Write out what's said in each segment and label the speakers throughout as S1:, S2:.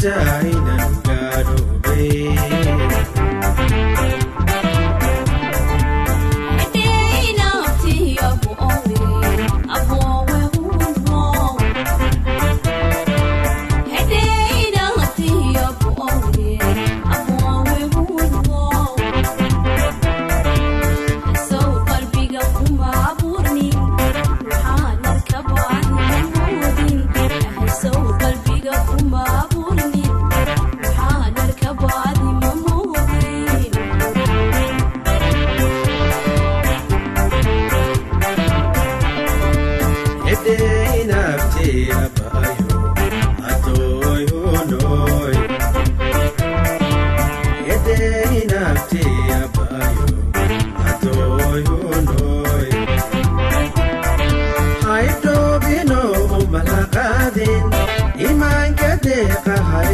S1: die.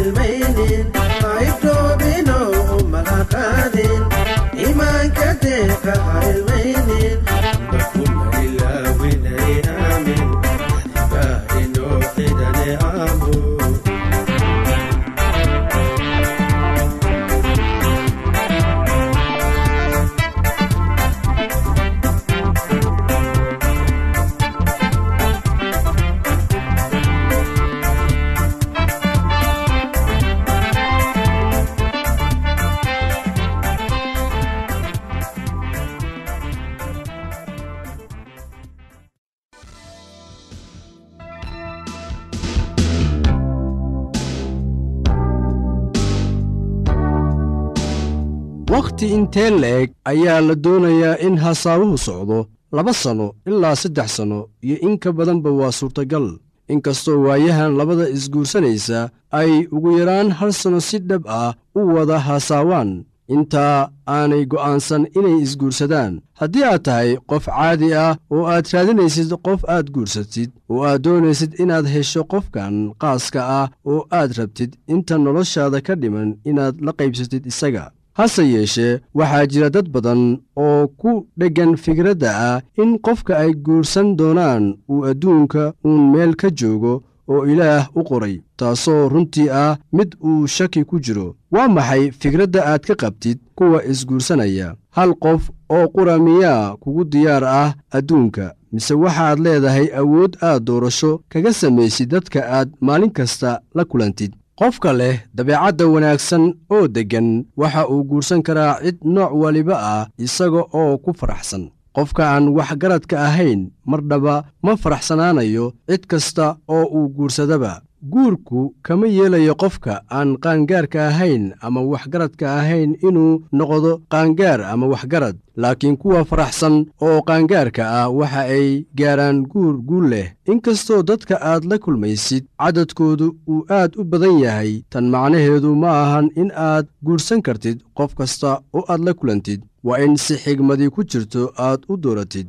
S2: hilmaynin aybtoodino umalaaqaadin imaanka deeqaha wakhti intee la-eg ayaa la doonayaa in hasaabuhu socdo. Laba sanno ilaa saddex sanno iyo in ka badanba waa suurtagal. Inkastoo waayahan labada isguursanaysa ay ugu yaraan hal sanno si dhab ah u wada hasaawaan. Intaa aanay go'aansan inay isguursadaan. Haddii aad tahay qof caadi ah oo aad raadinaysid qof aad guursatid oo aad doonaysid inaad hesho qofkan qaaska ah oo aad rabtid inta noloshaada ka dhiman inaad la qaybsatid isaga hase yeeshee waxaa jira dad badan oo ku dheggan fikradda ah in qofka ay guursan doonaan uu adduunka uun meel ka joogo oo ilaah u qoray taasoo runtii ah mid uu shaki ku jiro. Waa maxay fikradda aad ka qabtid kuwa isguursanaya? Hal qof oo qura miyaa kugu diyaar ah adduunka mise waxaad leedahay awood aad doorasho kaga samaysid dadka aad maalin kasta la kulantid qofka leh dabeecadda wanaagsan oo deggan waxa uu guursan karaa cid nooc waliba ah isaga oo ku faraxsan. Qofka aan waxgaradka ahayn mardhaba ma faraxsanaanayo cid kasta oo uu guursadaba guurku kama yeelayo qofka aan qaangaarka ahayn ama waxgaradka ahayn inuu noqdo qaangaar ama waxgarad. Laakiin kuwa faraxsan oo qaangaarka ah waxa ay gaaraan guur guul leh. Inkastoo dadka aad la kulmaysid cadadkoodu uu aad u badan yahay tan macnaheedu ma ahan in aad guursan kartid qof kasta oo aad la kulantid. Waa in si xigmadii ku jirto aad u dooratid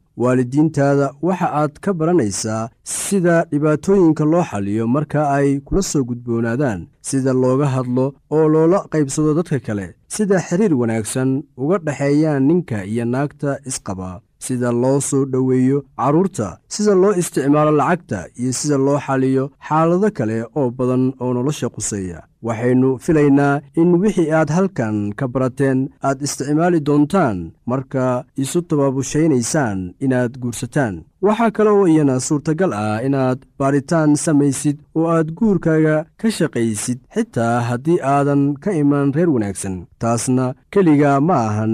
S2: waalidiintaada waxa aad ka baranaysaa sida dhibaatooyinka loo xaliyo marka ay kula soo gudboonaadaan sida looga hadlo oo loola qaybsado dadka kale sida xiriir wanaagsan uga dhexeeyaan ninka iyo naagta isqaba sida loo soo dhoweeyo carruurta sida loo isticmaalo lacagta iyo sida loo xaliyo xaalado kale oo badan oo nolosha quseeya waxaynu filaynaa in wixii aad halkan ka barateen aad isticmaali doontaan marka isu tabaabusaynaysaan inaad guursataan. Waxaa kale oo iyana suurtagal ah inaad baaritaan samaysid oo aad guurkaaga ka shaqaysid xitaa haddii aadan ka iman reer wanaagsan. Taasna keliga ma ahan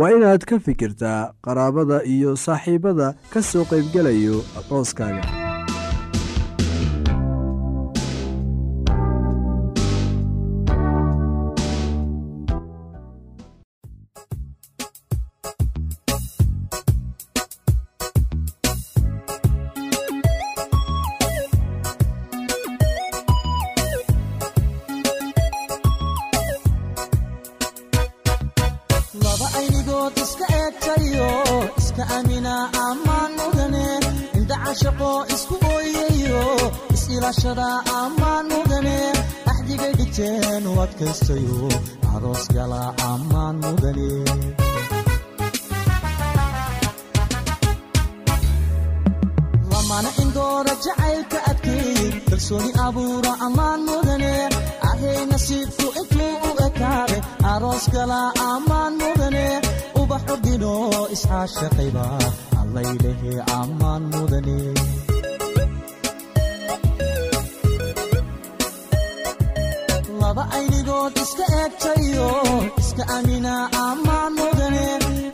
S2: waa inaad ka fikirtaa qaraabada iyo saaxiibbada ka soo qaybgelayo arooskaaga
S3: abuura ammaan mudane ahey nasiibku intuu u ekaaday aroos gala ammaan mudane ubax ordino isxaashaqayba allaylehe ammaan mudane laba aynigood iska eegtayo iska amina ammaan mudane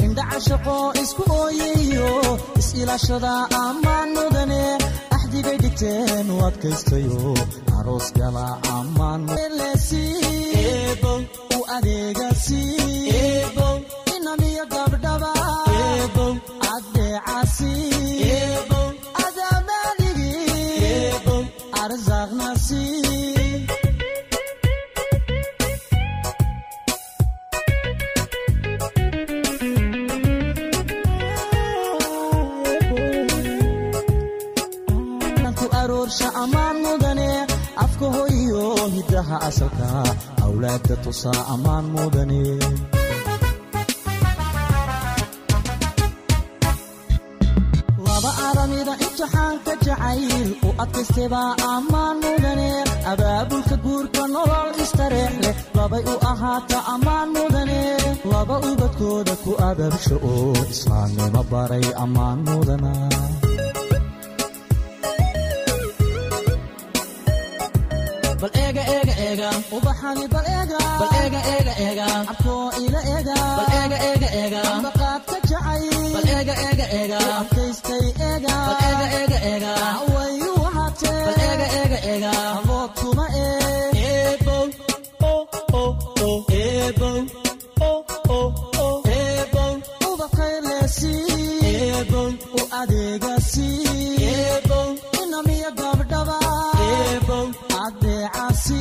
S3: indhacashaqo isku ooyayo is-ilaashada ammaan mudane axdigay dhigteen u adkaystayo aroos gala ammaan u adeegasi inamiyo gabdhaba addeecasi adamaaligi arsaaqnasi hidaha asalka awlaadda tusaa ammaan mudane laba aramida imtixaanka jacayl u ahaata ammaan mudane laba ubadkooda ku abaabsho oo islaamnimo baray ammaan mudana adeegasi eebow inamiya gabdhaba adeecasi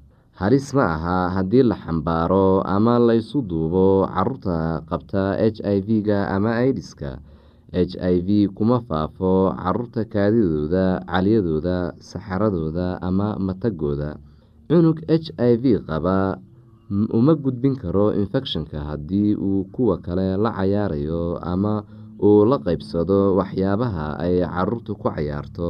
S4: halis ma aha haddii la xambaaro ama laysu duubo carruurta qabta h i v-ga ama aidiska h i v kuma faafo carruurta kaadidooda caliyadooda saxaradooda ama matagooda. Cunug h i v qaba uma gudbin karo infekshanka haddii uu kuwa kale la cayaarayo ama uu la qeybsado waxyaabaha ay caruurtu ku cayaarto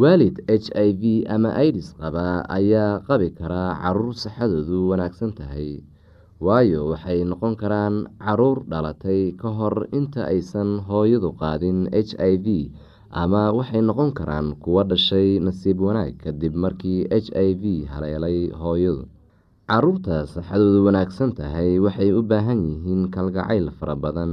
S4: waalid h i v ama aidis qaba ayaa qabi karaa carruur saxadoodu wanaagsan tahay. Waayo waxay noqon karaan carruur dhalatay ka hor inta aysan hooyadu qaadin h i v ama waxay noqon karaan kuwo dhashay nasiib wanaag kadib markii h i v haleelay hooyadu. Caruurta saxadoodu wanaagsan tahay waxay u baahan yihiin kalgacayl fara badan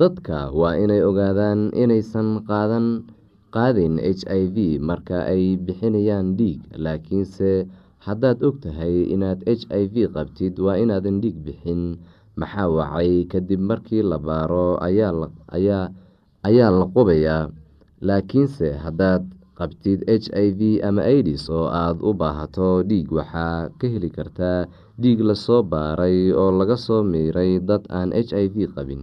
S4: dadka waa inay ogaadaan inaysan qaadin h i v marka ay bixinayaan dhiig laakiinse haddaad og tahay inaad h i v qabtid waa inaadan dhiig bixin. Maxaa wacay? Kadib markii la baaro ayaa la qubayaa. Laakiinse haddaad qabtid h i v ama idis oo aada u baahato dhiig waxaa ka heli kartaa dhiig la soo baaray oo laga soo miiray dad aan h i v qabin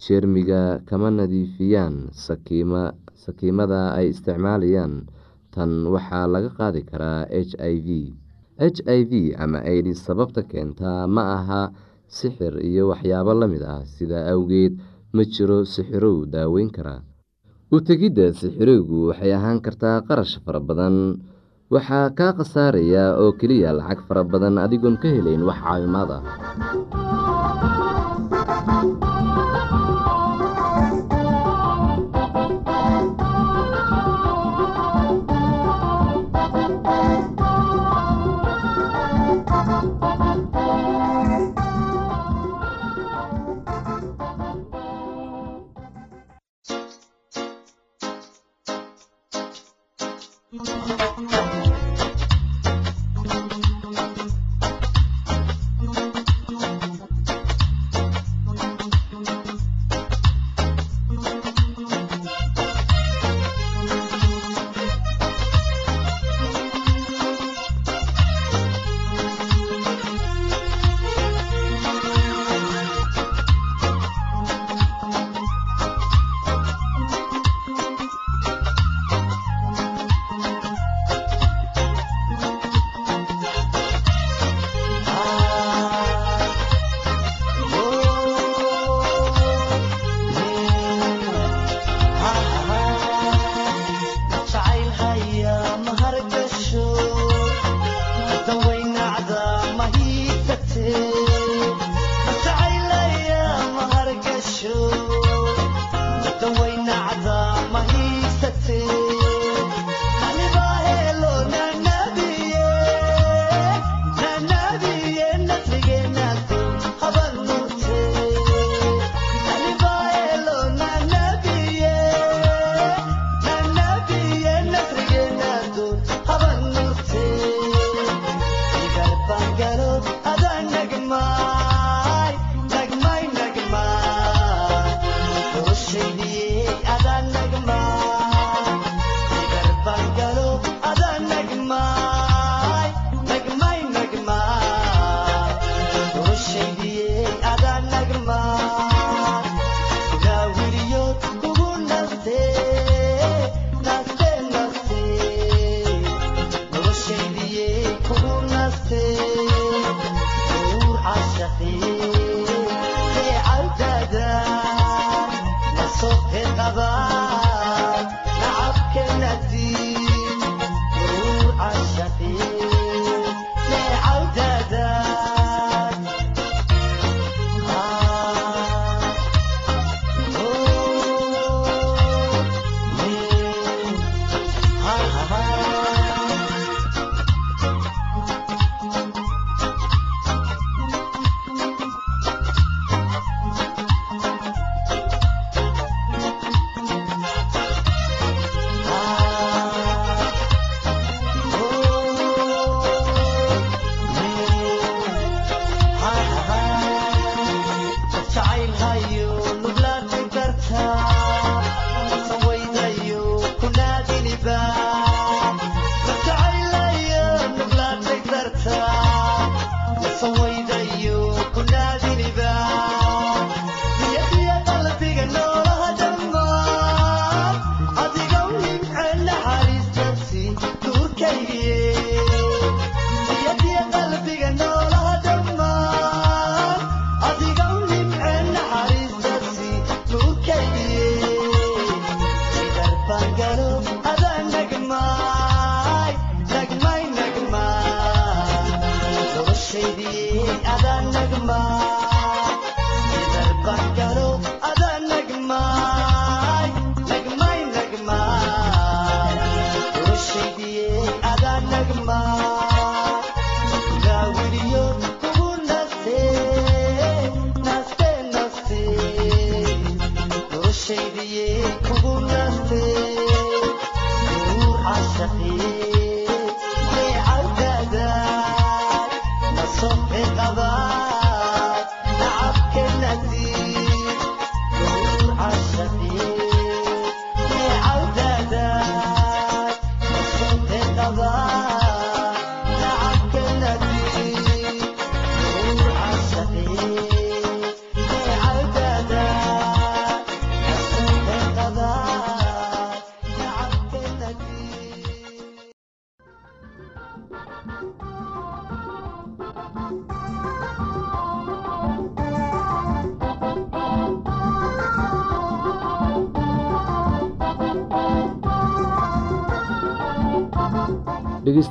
S4: jeermiga kama nadiifiyaan sakiimada ay isticmaalayaan. Tan waxaa laga qaadi karaa h i v. H i v ama idis sababta keentaa ma aha sixir iyo waxyaabo la mid ah. Sidaa awgeed ma jiro sixirow daaweyn karaa u tegidda sixirowgu waxay ahaan kartaa qarash fara badan. Waxaa kaa khasaaraya oo keliya lacag fara badan adigoon ka helayn wax caawimaad ah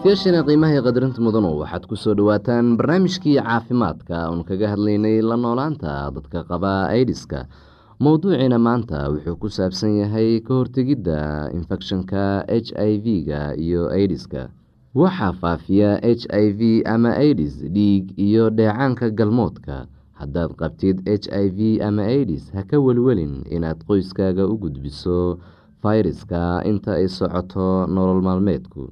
S4: dhegeystayaasheena qiimaha qadarinta mudanu waxaad ku soo dhowaataan barnaamijkii caafimaadka oon kaga hadlaynay la noolaanta dadka qaba aidiska mowduuciina maanta wuxuu ku saabsan yahay ka hortegidda infekshanka h i v-ga iyo aidiska waxaa faafiya h i v ama aidis dhiig iyo dheecaanka galmoodka. Haddaad qabtid h i v ama aidis ha ka welwelin inaad qoyskaaga u gudbiso fayraska inta ay socoto nolol maalmeedku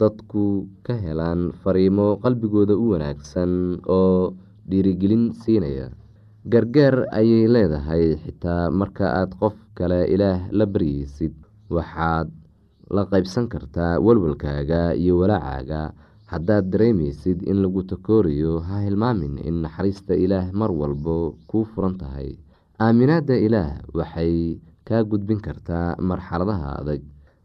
S4: dadku ka helaan fariimo qalbigooda u wanaagsan oo dhiirigelin siinaya. Gargaar ayay leedahay xitaa marka aad qof kale ilaah la baryeysid waxaad la qaybsan kartaa walwalkaaga iyo walaacaaga. Haddaad dareemeysid in lagu takoorayo ha hilmaamin in naxariista ilaah mar walbo kuu furan tahay. Aaminaadda ilaah waxay kaa gudbin kartaa marxaladaha adag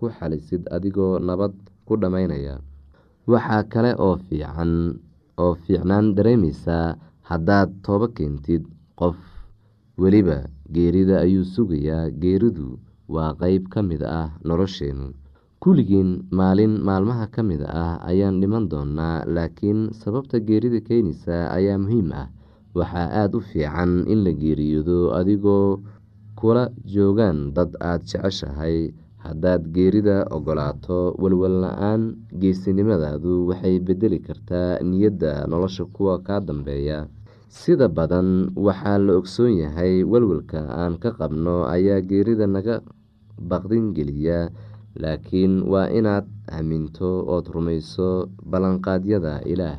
S4: ku xalisid adigoo nabad ku dhammaynaya waxaa kale oo fiicnaan dareemeysaa haddaad toobo keentid qof weliba geerida ayuu sugayaa. Geeridu waa qeyb ka mid ah nolosheenu. Kulligiin maalin maalmaha ka mid ah ayaan dhiman doonaa laakiin sababta geerida keenaysa ayaa muhiim ah. Waxaa aada u fiican in la geeriyoodo adigoo kula joogaan dad aada jeceshahay haddaad geerida ogolaato walwal la'aan geesinimadaadu waxay bedeli kartaa niyadda nolosha kuwa kaa dambeeya. Sida badan waxaa la ogsoon yahay walwalka aan ka qabno ayaa geerida naga baqdin geliya laakiin waa inaad aaminto ood rumayso ballanqaadyada ilaah